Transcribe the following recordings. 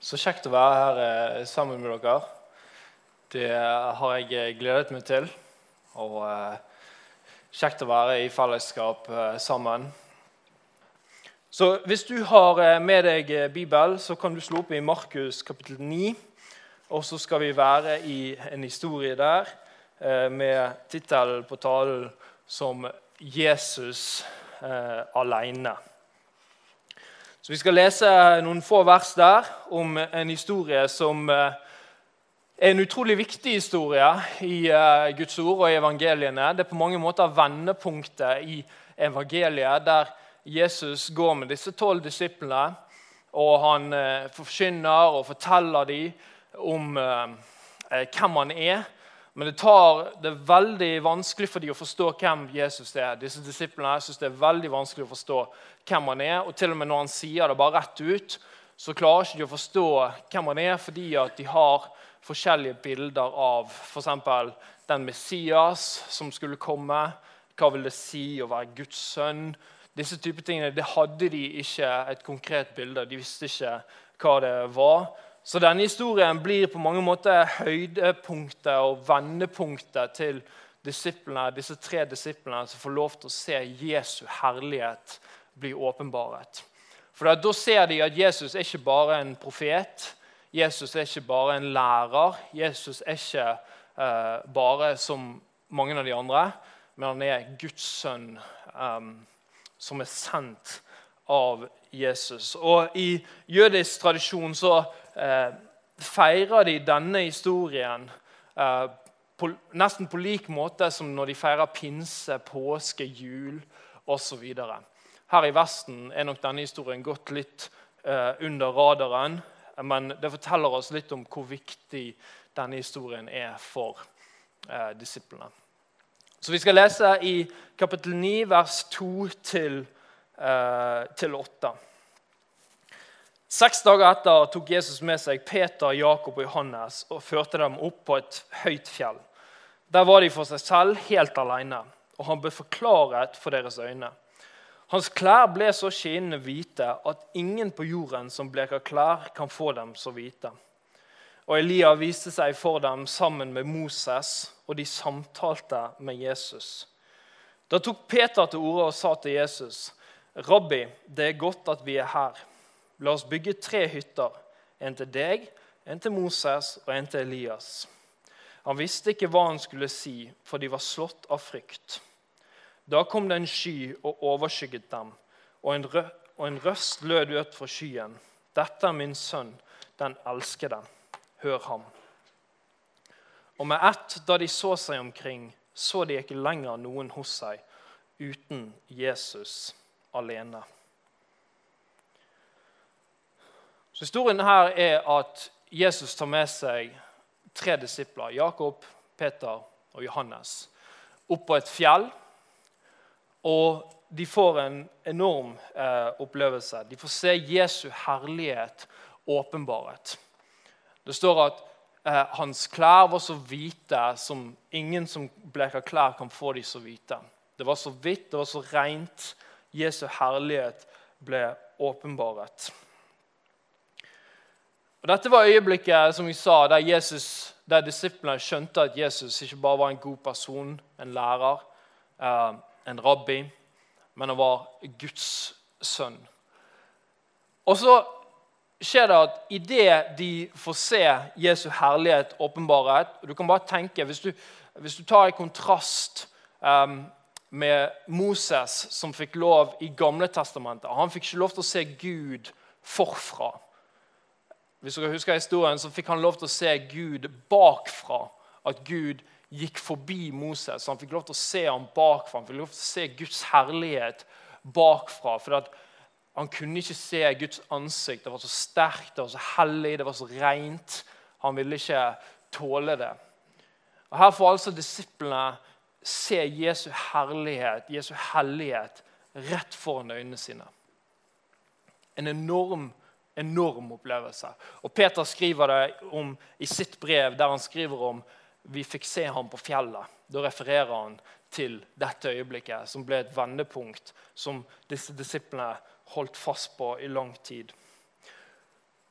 Så kjekt å være her eh, sammen med dere. Det har jeg eh, gledet meg til. Og eh, kjekt å være i fellesskap sammen. Så Hvis du har med deg Bibel, så kan du slå opp i Markus kapittel 9. Og så skal vi være i en historie der med tittelen på talen som 'Jesus eh, aleine'. Så Vi skal lese noen få vers der om en historie som eh, er en utrolig viktig historie i eh, Guds ord og i evangeliene. Det er på mange måter vendepunktet i evangeliet, der Jesus går med disse tolv disiplene, og han eh, forkynner og forteller dem om hvem han er. Men det, tar, det, er veldig vanskelig for dem å forstå hvem Jesus er. Disse disiplene synes det er veldig vanskelig å forstå hvem han er. Og til og med når han sier det bare rett ut, så klarer ikke de å forstå hvem han er, fordi at de har forskjellige bilder av f.eks. den Messias som skulle komme. Hva vil det si å være Guds sønn? Disse type tingene det hadde de ikke et konkret bilde De visste ikke hva det var. Så denne historien blir på mange måter høydepunktet og vendepunktet til disiplene, disse tre disiplene som får lov til å se Jesu herlighet bli åpenbaret. For Da ser de at Jesus er ikke bare en profet, Jesus er ikke bare en lærer. Jesus er ikke uh, bare som mange av de andre, men han er Guds sønn um, som er sendt av Jesus. Og I jødisk tradisjon så eh, feirer de denne historien eh, på, nesten på lik måte som når de feirer pinse, påske, jul osv. Her i Vesten er nok denne historien gått litt eh, under radaren. Men det forteller oss litt om hvor viktig denne historien er for eh, disiplene. Så Vi skal lese i kapittel 9, vers 2 til, eh, til 8. Seks dager etter tok Jesus med seg Peter, Jakob og Johannes og førte dem opp på et høyt fjell. Der var de for seg selv, helt alene, og han ble forklaret for deres øyne. Hans klær ble så skinnende hvite at ingen på jorden som bleker klær, kan få dem så hvite. Og Elia viste seg for dem sammen med Moses, og de samtalte med Jesus. Da tok Peter til orde og sa til Jesus.: Rabbi, det er godt at vi er her. La oss bygge tre hytter. En til deg, en til Moses og en til Elias. Han visste ikke hva han skulle si, for de var slått av frykt. Da kom det en sky og overskygget dem, og en, rø og en røst lød ut fra skyen. Dette er min sønn, den elskede. Hør ham. Og med ett, da de så seg omkring, så de ikke lenger noen hos seg uten Jesus alene. Så Historien her er at Jesus tar med seg tre disipler, Jakob, Peter og Johannes, opp på et fjell. Og de får en enorm eh, opplevelse. De får se Jesu herlighet åpenbaret. Det står at eh, hans klær var så hvite som ingen som bleker klær, kan få de så hvite. Det var så hvitt, det var så rent. Jesu herlighet ble åpenbaret. Og Dette var øyeblikket som vi sa, der, Jesus, der disiplene skjønte at Jesus ikke bare var en god person, en lærer, eh, en rabbi, men han var Guds sønn. Og så skjer det at idet de får se Jesu herlighet åpenbaret Du kan bare tenke, Hvis du, hvis du tar i kontrast um, med Moses, som fikk lov i Gamle testamentet Han fikk ikke lov til å se Gud forfra. Hvis dere husker historien, så fikk han lov til å se Gud bakfra. At Gud gikk forbi Moses. Han fikk lov til å se ham bakfra. Han fikk lov til å se Guds herlighet bakfra. For han kunne ikke se Guds ansikt. Det var så sterkt, det var så hellig, det var så rent. Han ville ikke tåle det. Og Her får altså disiplene se Jesu herlighet, Jesu hellighet, rett foran øynene sine. En enorm enorm opplevelse. Og Peter skriver det om i sitt brev, der han skriver om vi fikk se ham på fjellet. Da refererer han til dette øyeblikket, som ble et vendepunkt som disse disiplene holdt fast på i lang tid.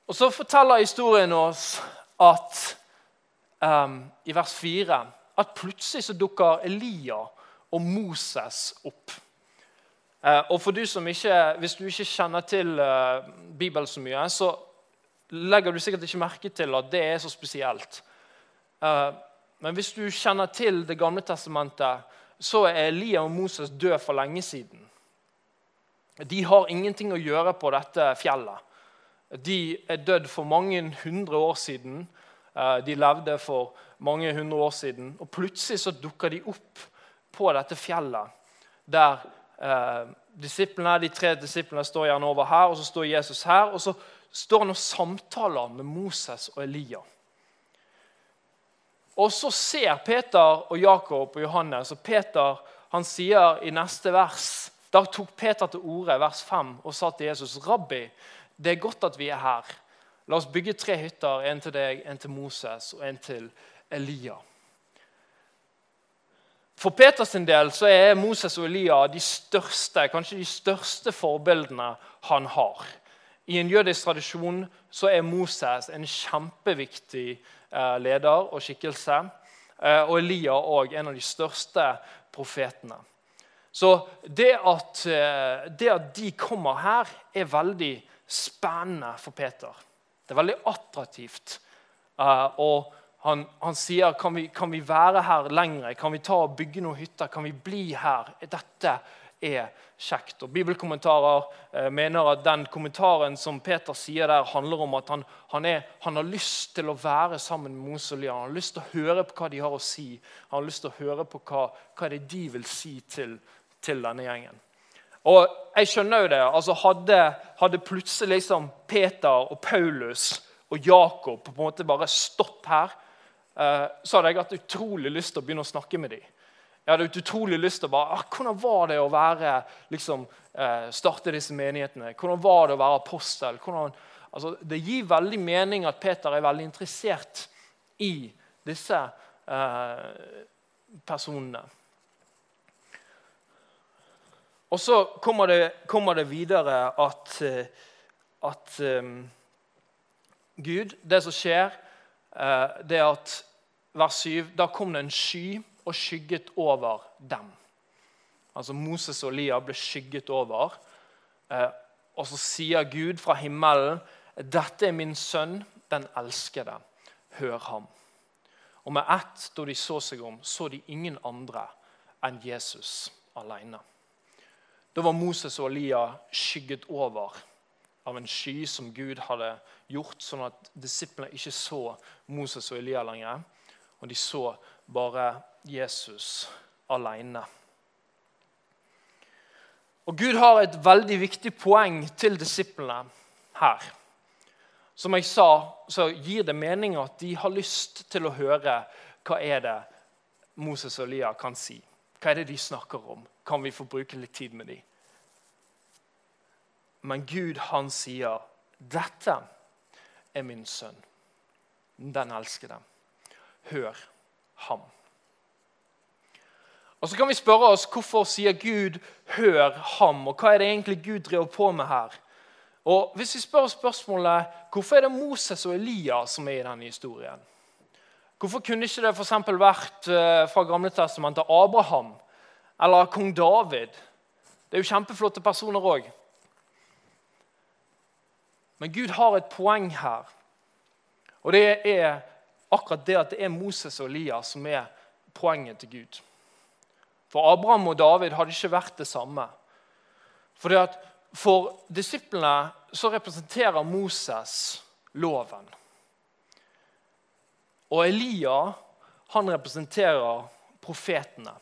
Og så forteller historien oss at um, i vers 4 at plutselig så dukker Elia og Moses opp. Uh, og for du som ikke, Hvis du ikke kjenner til uh, Bibelen så mye, så legger du sikkert ikke merke til at det er så spesielt. Uh, men hvis du kjenner til Det gamle testamentet, så er Elia og Moses død for lenge siden. De har ingenting å gjøre på dette fjellet. De er dødd for mange hundre år siden. Eh, de levde for mange hundre år siden. Og plutselig så dukker de opp på dette fjellet der eh, disiplene, de tre disiplene står gjerne over her, og så står Jesus her. Og så står han og samtaler med Moses og Elia. Og så ser Peter og Jakob og Johannes, og Peter han sier i neste vers Da tok Peter til orde, vers 5, og sa til Jesus.: Rabbi, det er godt at vi er her. La oss bygge tre hytter, en til deg, en til Moses og en til Elia. For Peters del så er Moses og Elia de største, kanskje de største forbildene han har. I en jødisk tradisjon så er Moses en kjempeviktig eh, leder og skikkelse. Eh, og Elia òg en av de største profetene. Så det at, eh, det at de kommer her, er veldig spennende for Peter. Det er veldig attraktivt. Og han, han, sier kan vi, kan vi være her lenger? Kan vi ta og bygge noen hytter? Kan vi bli her? Dette er kjekt. Og Bibelkommentarer uh, mener at den kommentaren som Peter sier der, handler om at han, han, er, han har lyst til å være sammen med Moses og Lia. Han har lyst til å høre på hva de har å si. Han har lyst til å høre på hva, hva det de vil si til, til denne gjengen. Og jeg skjønner jo det. altså Hadde, hadde plutselig liksom Peter og Paulus og Jakob på en måte bare stått her, eh, så hadde jeg hatt utrolig lyst til å begynne å snakke med dem. Jeg hadde utrolig lyst til å bare, ah, Hvordan var det å være, liksom, eh, starte disse menighetene? Hvordan var det å være apostel? Hvordan, altså, det gir veldig mening at Peter er veldig interessert i disse eh, personene. Og så kommer det, kommer det videre at, eh, at um, Gud Det som skjer, uh, det er at vers 7 Da kom det en sky og skygget over dem. Altså Moses og Lia ble skygget over. Uh, og så sier Gud fra himmelen, 'Dette er min sønn, den elskede. Hør ham.' Og med ett, da de så seg om, så de ingen andre enn Jesus alene. Da var Moses og Elia skygget over av en sky som Gud hadde gjort, sånn at disiplene ikke så Moses og Elia lenger. Og de så bare Jesus alene. Og Gud har et veldig viktig poeng til disiplene her. Som jeg sa, så gir det mening at de har lyst til å høre hva er det Moses og Elia kan si. Hva er det de snakker om? Kan vi få bruke litt tid med dem? Men Gud, han sier, 'Dette er min sønn, den elskede. Hør ham.' Og Så kan vi spørre oss hvorfor sier Gud 'hør ham', og hva er det egentlig Gud driver på med her? Og Hvis vi spør spørsmålet hvorfor er det Moses og Elia som er i denne historien, Hvorfor kunne ikke det f.eks. vært eh, fra Gamle testamentet Abraham eller kong David? Det er jo kjempeflotte personer òg. Men Gud har et poeng her. Og det er akkurat det at det er Moses og Elias som er poenget til Gud. For Abraham og David hadde ikke vært det samme. Fordi at For disiplene så representerer Moses loven. Og Elia han representerer profetene.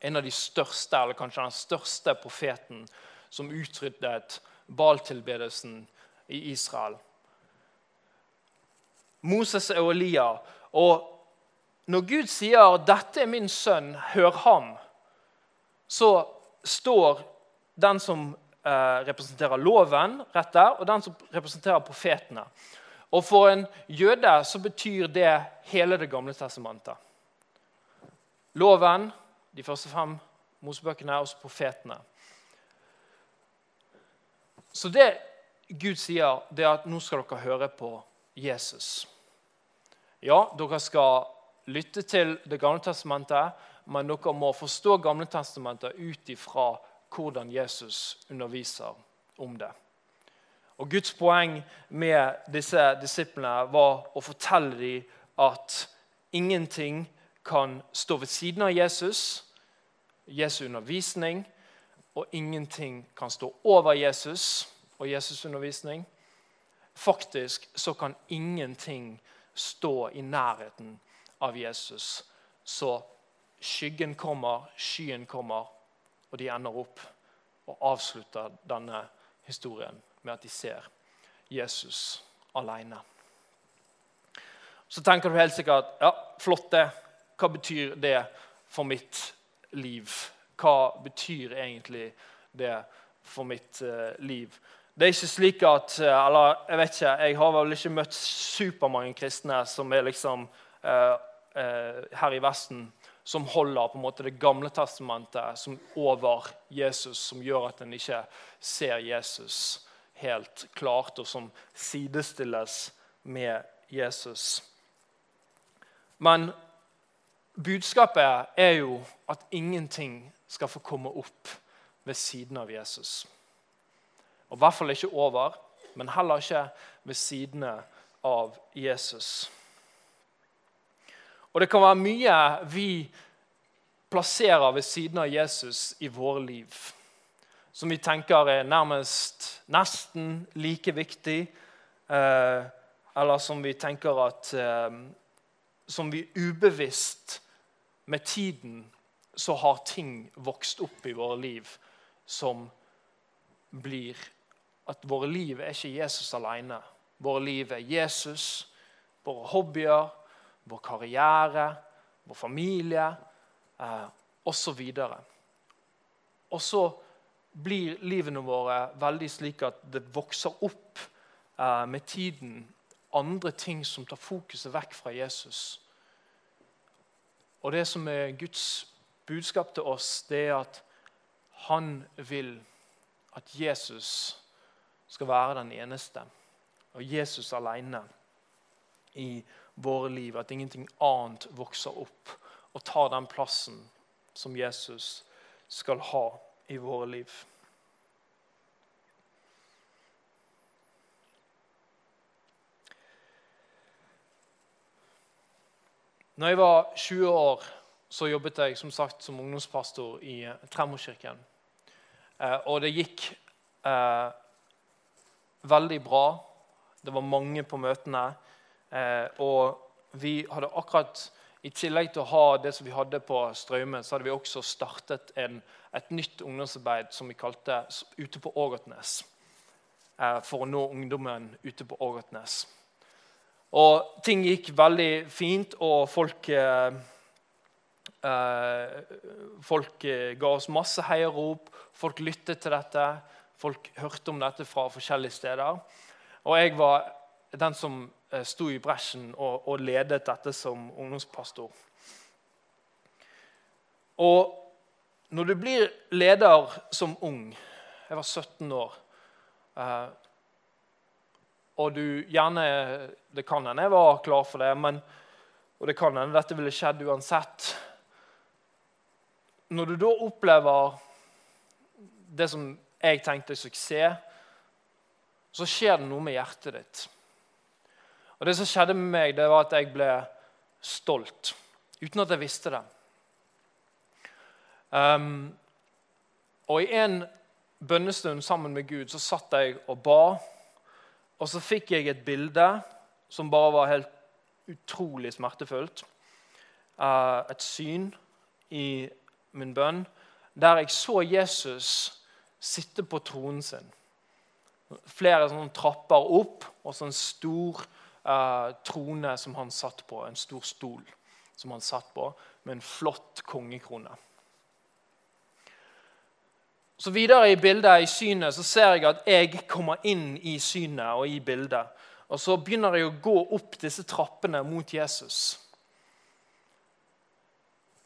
En av de største, eller kanskje den største profeten som utryddet baltilbedelsen i Israel. Moses og Elia. Og når Gud sier 'Dette er min sønn, hør ham', så står den som eh, representerer loven, rett der, og den som representerer profetene. Og For en jøde så betyr det hele Det gamle testamentet. Loven, de første fem Mosebøkene, og så profetene. Så det Gud sier, det er at nå skal dere høre på Jesus. Ja, dere skal lytte til Det gamle testamentet, men dere må forstå Gamle testamentet ut ifra hvordan Jesus underviser om det. Og Guds poeng med disse disiplene var å fortelle dem at ingenting kan stå ved siden av Jesus, Jesu undervisning, og ingenting kan stå over Jesus og Jesus' undervisning. Faktisk så kan ingenting stå i nærheten av Jesus. Så skyggen kommer, skyen kommer, og de ender opp og avslutter denne historien med at de ser Jesus alene. Så tenker du helt sikkert ja, flott det. Hva betyr det for mitt liv? Hva betyr egentlig det for mitt uh, liv? Det er ikke slik at uh, eller Jeg vet ikke, jeg har vel ikke møtt supermange kristne som er liksom uh, her i Vesten som holder på en måte det gamle testamentet som over Jesus, som gjør at en ikke ser Jesus helt klart, og som sidestilles med Jesus. Men budskapet er jo at ingenting skal få komme opp ved siden av Jesus. Og I hvert fall ikke over, men heller ikke ved sidene av Jesus. Og det kan være mye vi plasserer ved siden av Jesus i våre liv. Som vi tenker er nærmest nesten like viktig. Eh, eller som vi tenker at eh, Som vi ubevisst med tiden så har ting vokst opp i våre liv som blir At våre liv er ikke Jesus alene. Våre liv er Jesus, våre hobbyer, vår karriere, vår familie eh, osv. Og så blir livene våre veldig slik at det vokser opp eh, med tiden andre ting som tar fokuset vekk fra Jesus. Og det som er Guds budskap til oss, det er at han vil at Jesus skal være den eneste. Og Jesus alene i våre liv. At ingenting annet vokser opp og tar den plassen som Jesus skal ha i våre liv. Når jeg var 20 år, så jobbet jeg som sagt som ungdomspastor i Tremorkirken. Eh, og det gikk eh, veldig bra. Det var mange på møtene. Eh, og vi hadde akkurat, I tillegg til å ha det som vi hadde på Straume, så hadde vi også startet en, et nytt ungdomsarbeid som vi kalte Ute på Ågotnes. Eh, for å nå ungdommen ute på Ågotnes. Og ting gikk veldig fint, og folk eh, eh, Folk ga oss masse heiarop, folk lyttet til dette. Folk hørte om dette fra forskjellige steder. Og jeg var den som sto i bresjen og, og ledet dette som ungdomspastor. Og når du blir leder som ung Jeg var 17 år. Eh, og du gjerne Det kan hende jeg var klar for det, men, og det kan hende dette ville skjedd uansett. Når du da opplever det som jeg tenkte suksess, så skjer det noe med hjertet ditt. Og Det som skjedde med meg, det var at jeg ble stolt, uten at jeg visste det. Um, og I en bønnestund sammen med Gud så satt jeg og ba. Og så fikk jeg et bilde som bare var helt utrolig smertefullt. Uh, et syn i min bønn der jeg så Jesus sitte på tronen sin. Flere sånne trapper opp og så en stor uh, trone som han satt på. En stor stol som han satt på, med en flott kongekrone. Så Videre i bildet, i synet, så ser jeg at jeg kommer inn i synet og i bildet. Og så begynner jeg å gå opp disse trappene mot Jesus.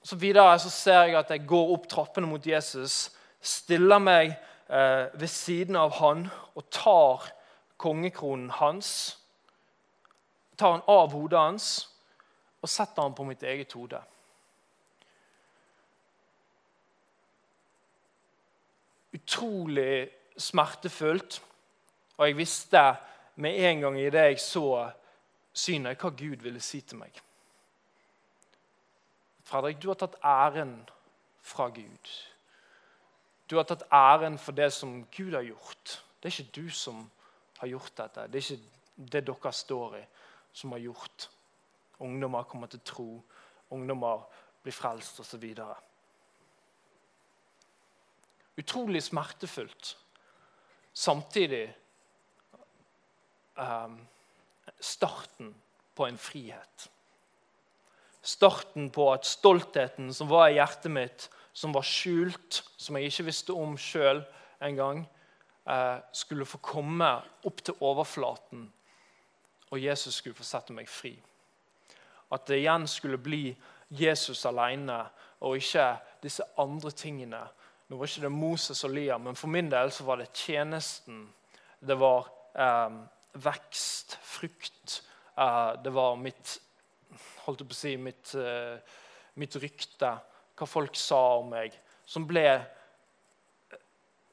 Så Videre så ser jeg at jeg går opp trappene mot Jesus, stiller meg eh, ved siden av han og tar kongekronen hans, tar han av hodet hans og setter han på mitt eget hode. Utrolig smertefullt, og jeg visste med en gang i det jeg så synet, hva Gud ville si til meg. Fredrik, du har tatt æren fra Gud. Du har tatt æren for det som Gud har gjort. Det er ikke du som har gjort dette. Det er ikke det dere står i, som har gjort. Ungdommer kommer til tro, ungdommer blir frelst osv. Utrolig smertefullt. Samtidig um, starten på en frihet. Starten på at stoltheten som var i hjertet mitt, som var skjult, som jeg ikke visste om sjøl engang, eh, skulle få komme opp til overflaten, og Jesus skulle få sette meg fri. At det igjen skulle bli Jesus alene og ikke disse andre tingene. Nå var ikke det Moses og Lia, men for min del så var det tjenesten. Det var eh, vekst, frukt. Eh, det var mitt holdt jeg på å si, mitt, eh, mitt rykte hva folk sa om meg, som ble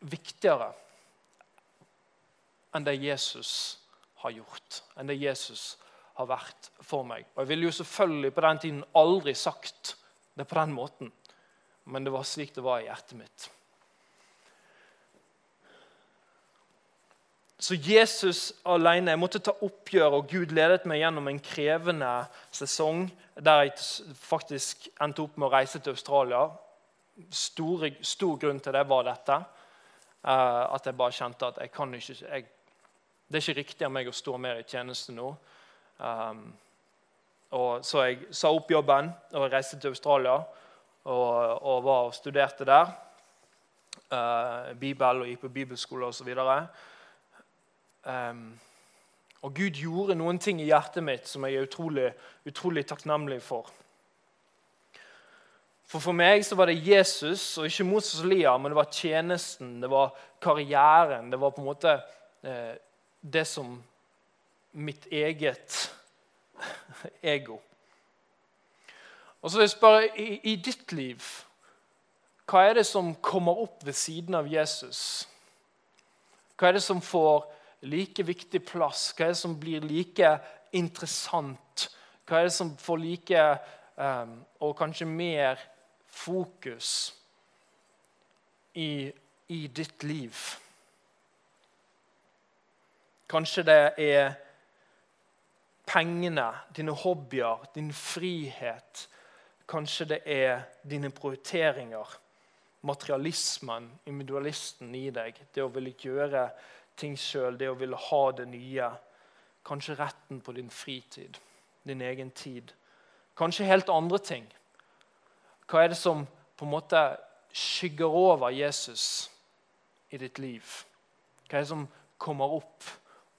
viktigere enn det Jesus har gjort, enn det Jesus har vært for meg. Og Jeg ville jo selvfølgelig på den tiden aldri sagt det på den måten, men det var slik det var i hjertet mitt. Så Jesus alene jeg måtte ta oppgjør, og Gud ledet meg gjennom en krevende sesong der jeg faktisk endte opp med å reise til Australia. Stor, stor grunn til det var dette. Uh, at jeg bare kjente at jeg kan ikke jeg, Det er ikke riktig av meg å stå mer i tjeneste nå. Um, og Så jeg sa opp jobben og reiste til Australia og, og var og studerte der. Uh, Bibel og gikk på bibelskole osv. Um, og Gud gjorde noen ting i hjertet mitt som jeg er utrolig, utrolig takknemlig for. For For meg så var det Jesus og ikke Moses og Lia, men det var tjenesten, det var karrieren. Det var på en måte eh, det som mitt eget ego. Og så vil jeg spørre, i, i ditt liv, hva er det som kommer opp ved siden av Jesus? Hva er det som får like viktig plass? Hva er det som blir like interessant? Hva er det som får like um, og kanskje mer fokus i, i ditt liv? Kanskje det er pengene, dine hobbyer, din frihet. Kanskje det er dine prioriteringer, materialismen, individualisten i deg. Det å ville gjøre ting sjøl, det å ville ha det nye. Kanskje retten på din fritid, din egen tid. Kanskje helt andre ting. Hva er det som på en måte skygger over Jesus i ditt liv? Hva er det som kommer opp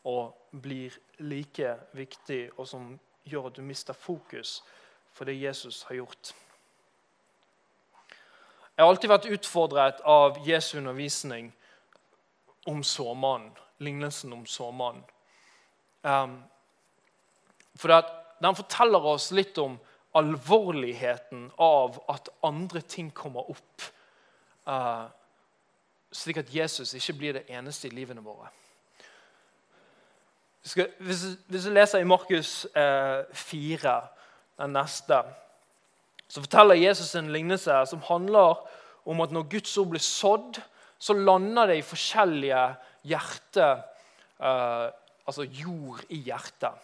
og blir like viktig, og som gjør at du mister fokus for det Jesus har gjort? Jeg har alltid vært utfordret av Jesu undervisning om såmannen. Lignelsen om såmannen. Um, for Den forteller oss litt om alvorligheten av at andre ting kommer opp. Uh, slik at Jesus ikke blir det eneste i livene våre. Hvis, hvis jeg leser i Markus eh, 4, den neste, så forteller Jesus en lignelse som handler om at når Guds ord blir sådd, så lander det i forskjellige hjerte, eh, altså jord i hjertet.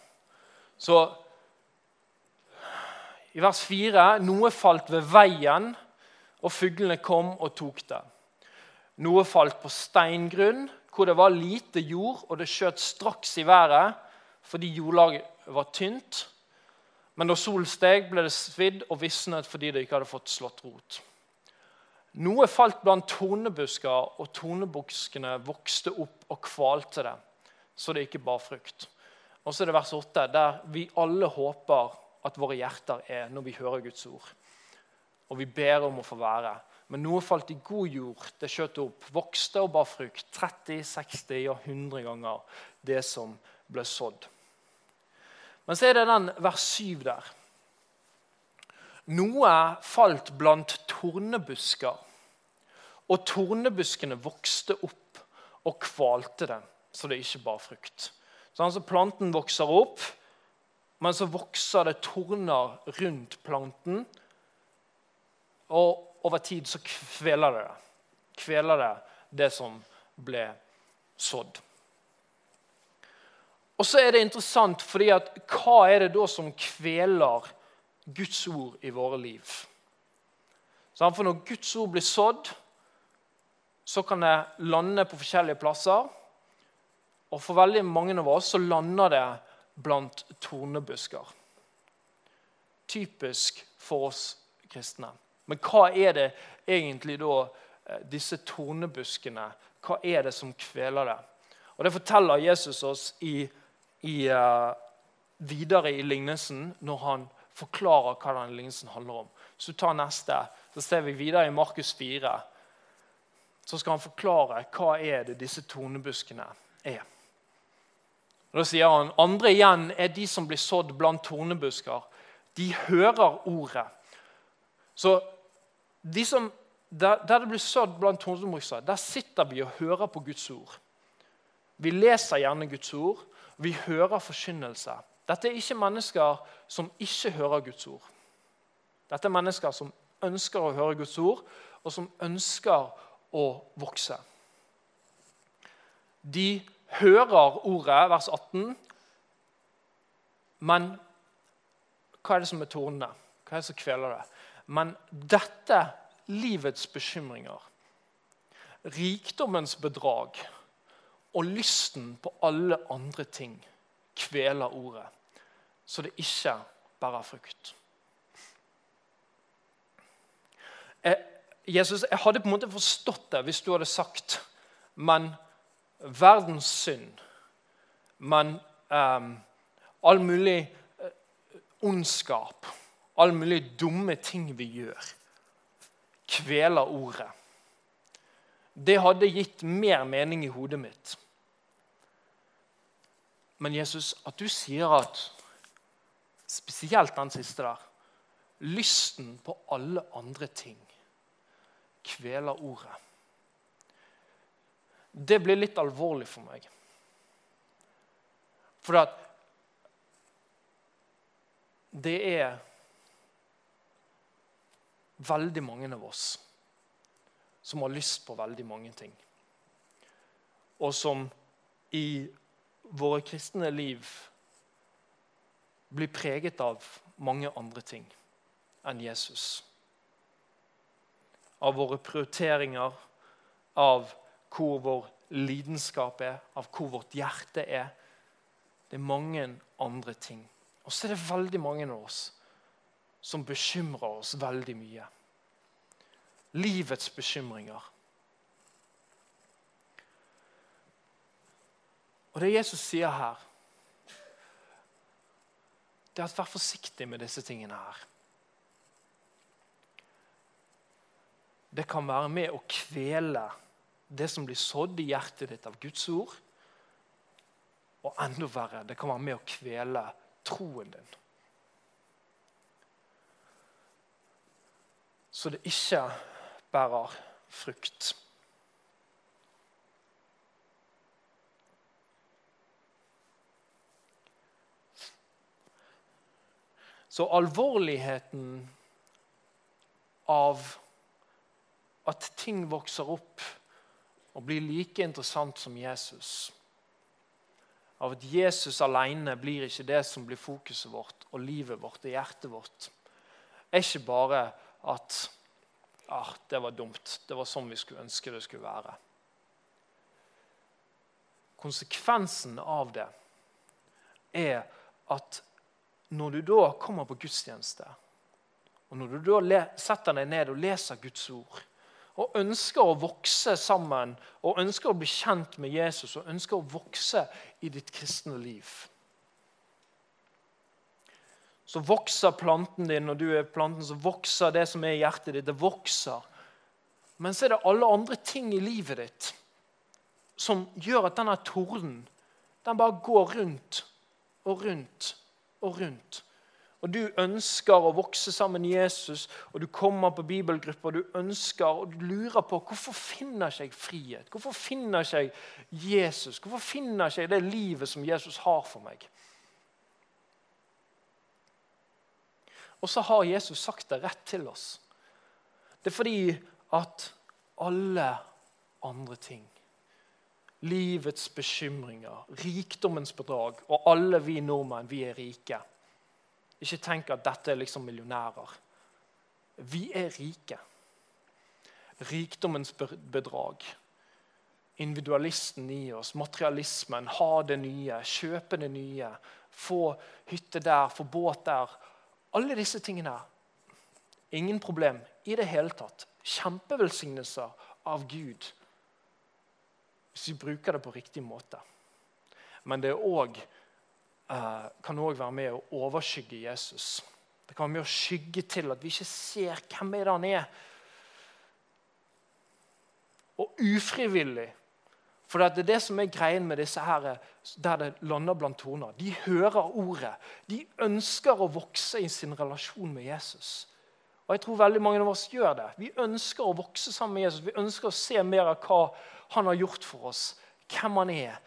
Så i vers 4 noe falt ved veien, og fuglene kom og tok det. Noe falt på steingrunn, hvor det var lite jord, og det skjøt straks i været fordi jordlaget var tynt. Men da solen steg, ble det svidd og visnet fordi det ikke hadde fått slått rot. Noe falt blant tornebusker, og tornebuskene vokste opp og kvalte det, så det ikke bar frukt. Og så er det vers 8, der vi alle håper at våre hjerter er når vi hører Guds ord. Og vi ber om å få være Men noe falt i god jord, det skjøt opp, vokste og bar frukt. 30, 60 og 100 ganger det som ble sådd. Men så er det den vers 7 der. Noe falt blant tornebusker, og tornebuskene vokste opp og kvalte det, så det ikke bar frukt. Så altså Planten vokser opp, men så vokser det torner rundt planten. Og over tid så kveler det. Kveler det det som ble sådd. Og så er det interessant, fordi at hva er det da som kveler Guds ord i våre liv? For når Guds ord blir sådd, så kan det lande på forskjellige plasser. Og for veldig mange av oss så lander det blant tornebusker. Typisk for oss kristne. Men hva er det egentlig da eh, disse tornebuskene Hva er det som kveler det? Og Det forteller Jesus oss i, i, uh, videre i lignelsen når han forklarer hva den lignelsen handler om. Så tar neste, så ser vi videre i Markus 4. Så skal han forklare hva er det disse tornebuskene er. Og da sier han andre igjen er de som blir sådd blant tornebusker. De hører ordet. Så de som, der, der, det blir sådd blant tornebusker, der sitter vi og hører på Guds ord. Vi leser gjerne Guds ord, vi hører forkynnelse. Dette er ikke mennesker som ikke hører Guds ord. Dette er mennesker som ønsker å høre Guds ord, og som ønsker å vokse. De hører ordet, vers 18. Men hva er det som er tornene? Hva er det som kveler det? Men dette, livets bekymringer, rikdommens bedrag og lysten på alle andre ting, kveler ordet, så det ikke bærer frukt. Jeg, Jesus, jeg hadde på en måte forstått det hvis du hadde sagt men verdens synd, men um, all mulig uh, ondskap, all mulig dumme ting vi gjør, kveler ordet. Det hadde gitt mer mening i hodet mitt. Men Jesus, at du sier at Spesielt den siste der. Lysten på alle andre ting kveler ordet det blir litt alvorlig for meg. For det er veldig mange av oss som har lyst på veldig mange ting. Og som i våre kristne liv blir preget av mange andre ting enn Jesus. Av våre prioriteringer, av hvor vår lidenskap er, av hvor vårt hjerte er. Det er mange andre ting. Og så er det veldig mange av oss som bekymrer oss veldig mye. Livets bekymringer. Og det Jesus sier her, det er at vær forsiktig med disse tingene her. Det kan være med å kvele det som blir sådd i hjertet ditt av Guds ord. Og enda verre, det kan være med å kvele troen din. Så det ikke bærer frukt. Så alvorligheten av at ting vokser opp og blir like interessant som Jesus. Av at Jesus alene blir ikke det som blir fokuset vårt og livet vårt og hjertet vårt. er ikke bare at ah, det var dumt, det var sånn vi skulle ønske det skulle være. Konsekvensen av det er at når du da kommer på gudstjeneste, og når du da setter deg ned og leser Guds ord, og ønsker å vokse sammen og ønsker å bli kjent med Jesus og ønsker å vokse i ditt kristne liv. Så vokser planten din, når du er planten, så vokser det som er i hjertet ditt. Det vokser. Men så er det alle andre ting i livet ditt som gjør at denne torden den bare går rundt og rundt og rundt. Og du ønsker å vokse sammen med Jesus, og du kommer på bibelgrupper, og du ønsker, og du lurer på hvorfor finner ikke jeg frihet? Hvorfor finner ikke jeg Jesus? Hvorfor finner ikke jeg det livet som Jesus har for meg? Og så har Jesus sagt det rett til oss. Det er fordi at alle andre ting Livets bekymringer, rikdommens bedrag og alle vi nordmenn, vi er rike. Ikke tenk at dette er liksom millionærer. Vi er rike. Rikdommens bedrag. Individualisten i oss, materialismen, ha det nye, kjøpe det nye. Få hytte der, få båt der. Alle disse tingene. Ingen problem i det hele tatt. Kjempevelsignelser av Gud hvis vi bruker det på riktig måte. Men det også, eh, kan òg være med å overskygge Jesus. Det kan være med å skygge til at vi ikke ser hvem er han er. Og ufrivillig. For det er det som er greien med disse her, der det lander blant torner. De hører ordet. De ønsker å vokse i sin relasjon med Jesus. Og jeg tror veldig mange av oss gjør det. Vi ønsker å vokse sammen med Jesus. Vi ønsker å se mer av hva han har gjort for oss. Hvem han er.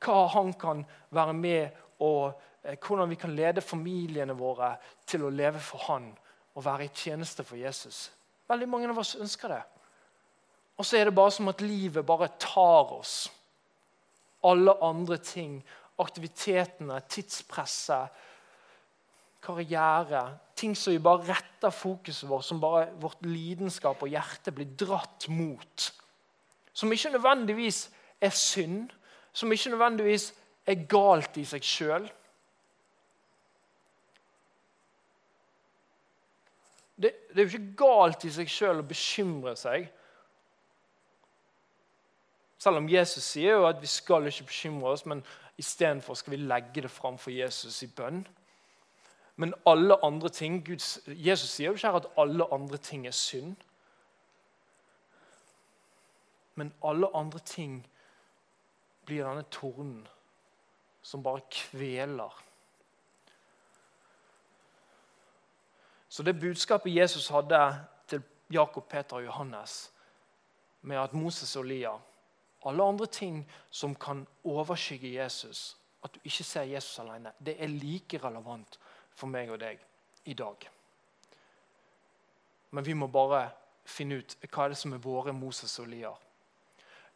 Hva han kan være med og eh, hvordan vi kan lede familiene våre til å leve for han og være i tjeneste for Jesus. Veldig mange av oss ønsker det. Og så er det bare som at livet bare tar oss. Alle andre ting. Aktivitetene, tidspresset karriere, ting som vi bare retter fokuset vårt, som bare vårt lidenskap og hjerte blir dratt mot. Som ikke nødvendigvis er synd, som ikke nødvendigvis er galt i seg sjøl. Det, det, er jo ikke galt i seg sjøl å bekymre seg. Selv om Jesus sier jo at vi skal ikke bekymre oss, men istedenfor skal vi legge det fram for Jesus i bønn. Men alle andre ting Guds, Jesus sier jo ikke her at alle andre ting er synd. Men alle andre ting blir denne tornen som bare kveler. Så det budskapet Jesus hadde til Jakob, Peter og Johannes med at Moses og Lia Alle andre ting som kan overskygge Jesus, at du ikke ser Jesus alene, det er like relevant for meg og deg i dag. Men vi må bare finne ut hva er det som er våre Moses og Liar.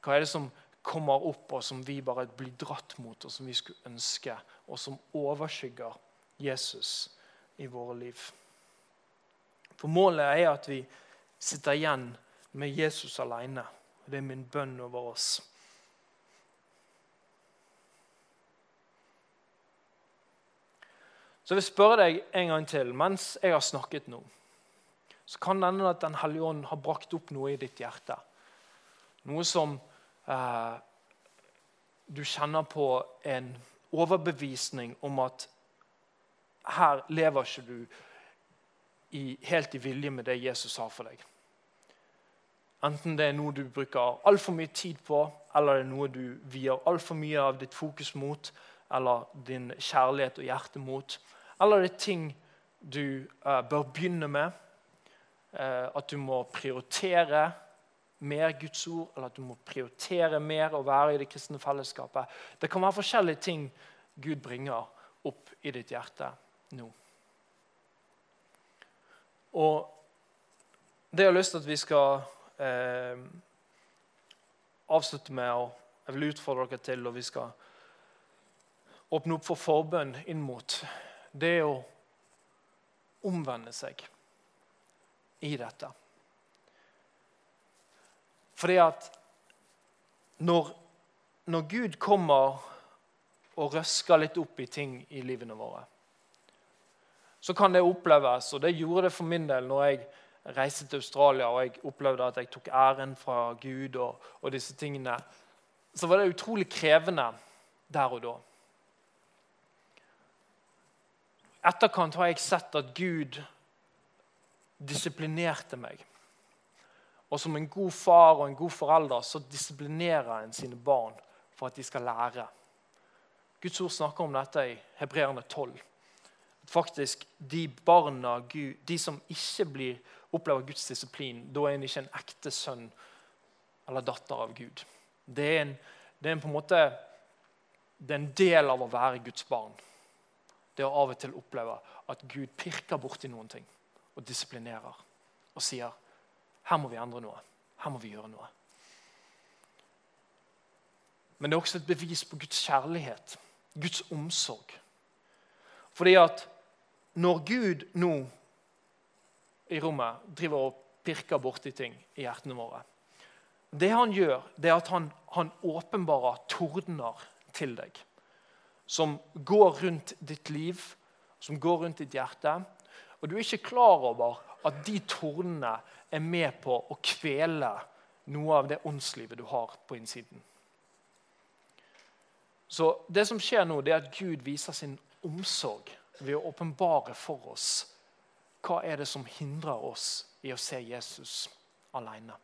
Hva er det som kommer opp, og som vi bare blir dratt mot, og som vi skulle ønske, og som overskygger Jesus i våre liv. For målet er at vi sitter igjen med Jesus alene. Det er min bønn over oss. Så jeg vil spørre deg en gang til mens jeg har snakket nå. Så kan det hende at Den hellige ånd har brakt opp noe i ditt hjerte. Noe som eh, du kjenner på en overbevisning om at her lever ikke du i, helt i vilje med det Jesus har for deg. Enten det er noe du bruker altfor mye tid på, eller det er noe du vier altfor mye av ditt fokus mot, eller din kjærlighet og hjerte mot. Eller det er ting du uh, bør begynne med. Uh, at du må prioritere mer Guds ord, eller at du må prioritere mer å være i det kristne fellesskapet. Det kan være forskjellige ting Gud bringer opp i ditt hjerte nå. Og det jeg har lyst til at vi skal eh, avslutte med, og jeg vil utfordre dere til, og vi skal åpne opp for forbønn inn mot det å omvende seg i dette. Fordi at når, når Gud kommer og røsker litt opp i ting i livene våre, så kan det oppleves, og det gjorde det for min del når jeg reiste til Australia og jeg opplevde at jeg tok æren fra Gud og, og disse tingene, så var det utrolig krevende der og da. etterkant har jeg sett at Gud disiplinerte meg. Og som en god far og en god forelder så disiplinerer en sine barn for at de skal lære. Guds ord snakker om dette i Hebreerne 12. Faktisk, De barna, de som ikke blir, opplever Guds disiplin, da er en ikke en ekte sønn eller datter av Gud. Det er en, det er en på en måte det er en del av å være Guds barn. Det å av og til oppleve at Gud pirker borti noen ting og disiplinerer og sier her må vi endre noe. Her må vi gjøre noe. Men det er også et bevis på Guds kjærlighet, Guds omsorg. Fordi at når Gud nå i rommet driver og pirker borti ting i hjertene våre Det han gjør, det er at han, han åpenbarer tordner til deg. Som går rundt ditt liv, som går rundt ditt hjerte. Og du er ikke klar over at de tordnene er med på å kvele noe av det åndslivet du har på innsiden. Så det som skjer nå, det er at Gud viser sin omsorg ved å åpenbare for oss hva er det som hindrer oss i å se Jesus alene.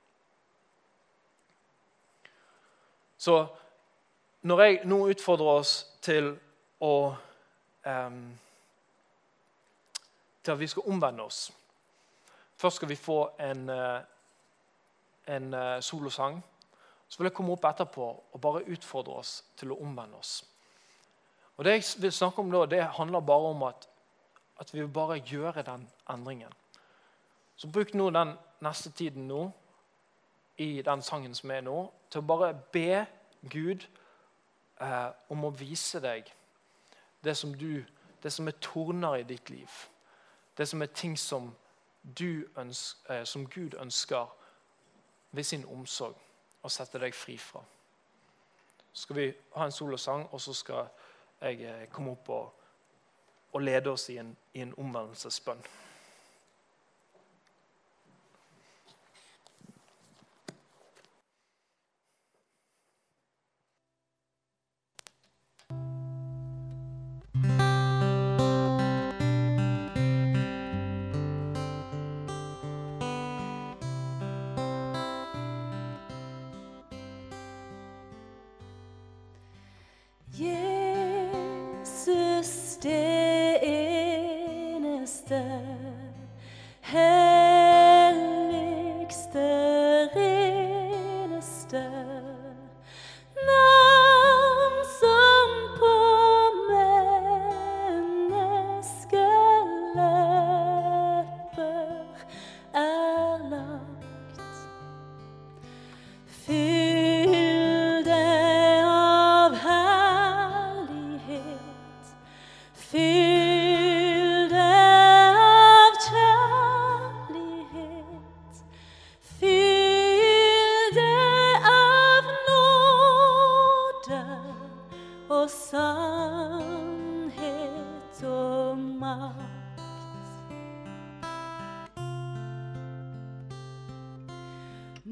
Så når jeg nå utfordrer oss til å um, Til at vi skal omvende oss Først skal vi få en, eh, en eh, solosang. Så vil jeg komme opp etterpå og bare utfordre oss til å omvende oss. Og Det jeg vil snakke om da, det handler bare om at, at vi vil bare gjøre den endringen. Så bruk nå den neste tiden nå, i den sangen som er nå, til å bare be Gud eh, om å vise deg det som, du, det som er torner i ditt liv. Det som er ting som, ønsker, eh, som Gud ønsker ved sin omsorg å sette deg fri fra. Så skal vi ha en solosang, og så skal jeg eh, komme opp og, og lede oss i en, i en omvendelsesbønn.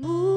Move.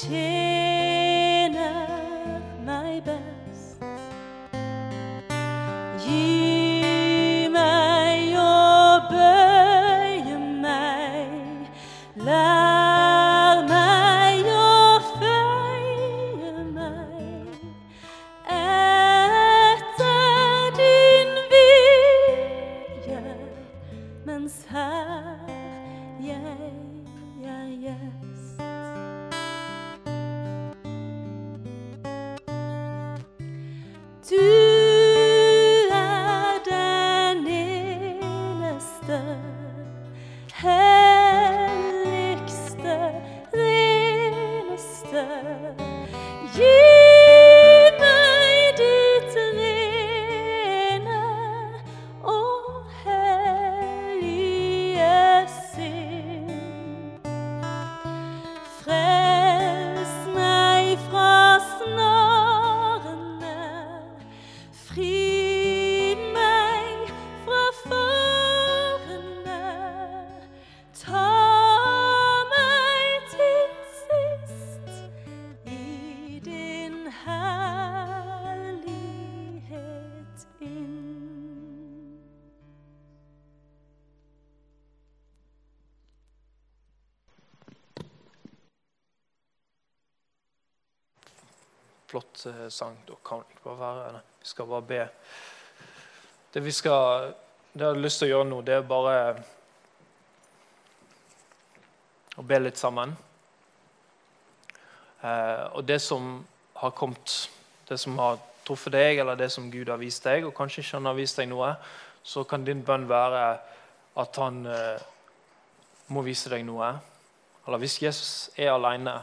제 Flott eh, sang. Da kan vi ikke bare være her. Vi skal bare be. Det vi skal, det jeg har lyst til å gjøre nå, det er bare å be litt sammen. Eh, og det som har kommet, det som har truffet deg, eller det som Gud har vist deg, og kanskje ikke han har vist deg noe, så kan din bønn være at han eh, må vise deg noe. Eller hvis Jesus er alene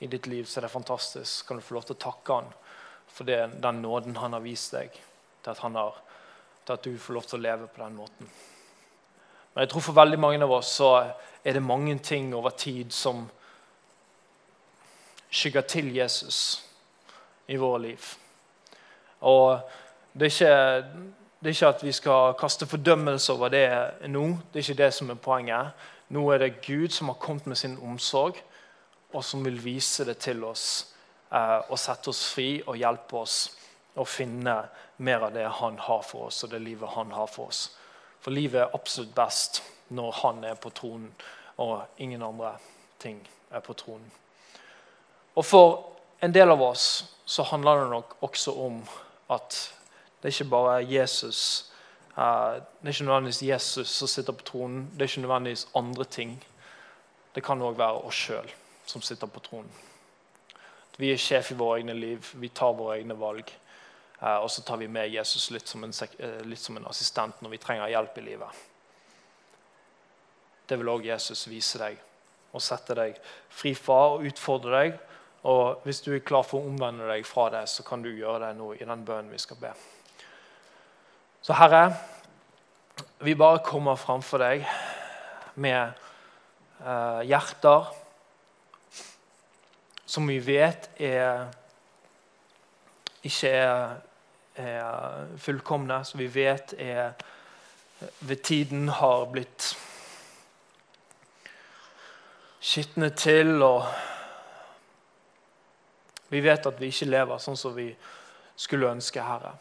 i ditt liv, så er det fantastisk. Kan du få lov til å takke han for det, den nåden han har vist deg, til at, har, til at du får lov til å leve på den måten. Men jeg tror for veldig mange av oss så er det mange ting over tid som skygger til Jesus i våre liv. Og det er ikke, det er ikke at vi skal kaste fordømmelse over det nå. Det er ikke det som er poenget. Nå er det Gud som har kommet med sin omsorg, og som vil vise det til oss eh, og sette oss fri og hjelpe oss å finne mer av det han har for oss, og det livet han har for oss. For livet er absolutt best når han er på tronen, og ingen andre ting er på tronen. Og for en del av oss så handler det nok også om at det er ikke bare Jesus eh, Det er ikke nødvendigvis Jesus som sitter på tronen. Det er ikke nødvendigvis andre ting. Det kan òg være oss sjøl som sitter på tronen. Vi er sjef i våre egne liv. Vi tar våre egne valg. Eh, og så tar vi med Jesus litt som, en, eh, litt som en assistent når vi trenger hjelp i livet. Det vil òg Jesus vise deg og sette deg fri fra og utfordre deg. Og hvis du er klar for å omvende deg fra det, så kan du gjøre det nå i den bønnen vi skal be. Så Herre, vi bare kommer framfor deg med eh, hjerter som vi vet er ikke er, er fullkomne, som vi vet er ved tiden har blitt skitne til. og Vi vet at vi ikke lever sånn som vi skulle ønske, Herre.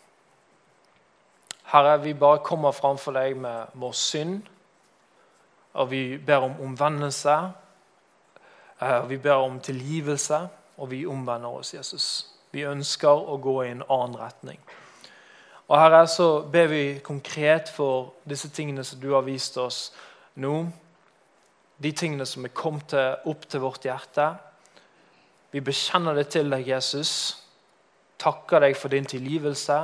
Herre, vi bare kommer framfor deg med vår synd, og vi ber om omvendelse. Eh, Vi ber om tilgivelse, og vi omvender oss, Jesus. Vi ønsker å gå i en annen retning. Og Herre, så ber vi konkret for disse tingene som du har vist oss nå. De tingene som er kommet opp til vårt hjerte. Vi bekjenner det til deg, Jesus. Takker deg for din tilgivelse.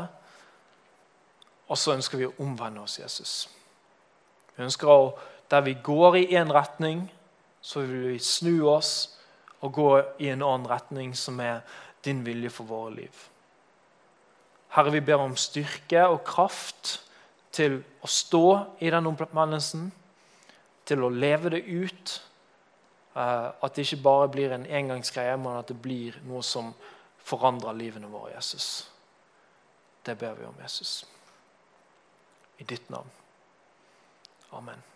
Og så ønsker vi å omvende oss, Jesus. Vi ønsker å, Der vi går i én retning, så vil vi snu oss og gå i en annen retning, som er din vilje for våre liv. Herre, vi ber om styrke og kraft til å stå i den omvendelsen, til å leve det ut. Eh, At det ikke bare blir en engangsgreie, men at det blir noe som forandrer livene våre, Jesus. Det ber vi om, Jesus. I ditt navn. Amen.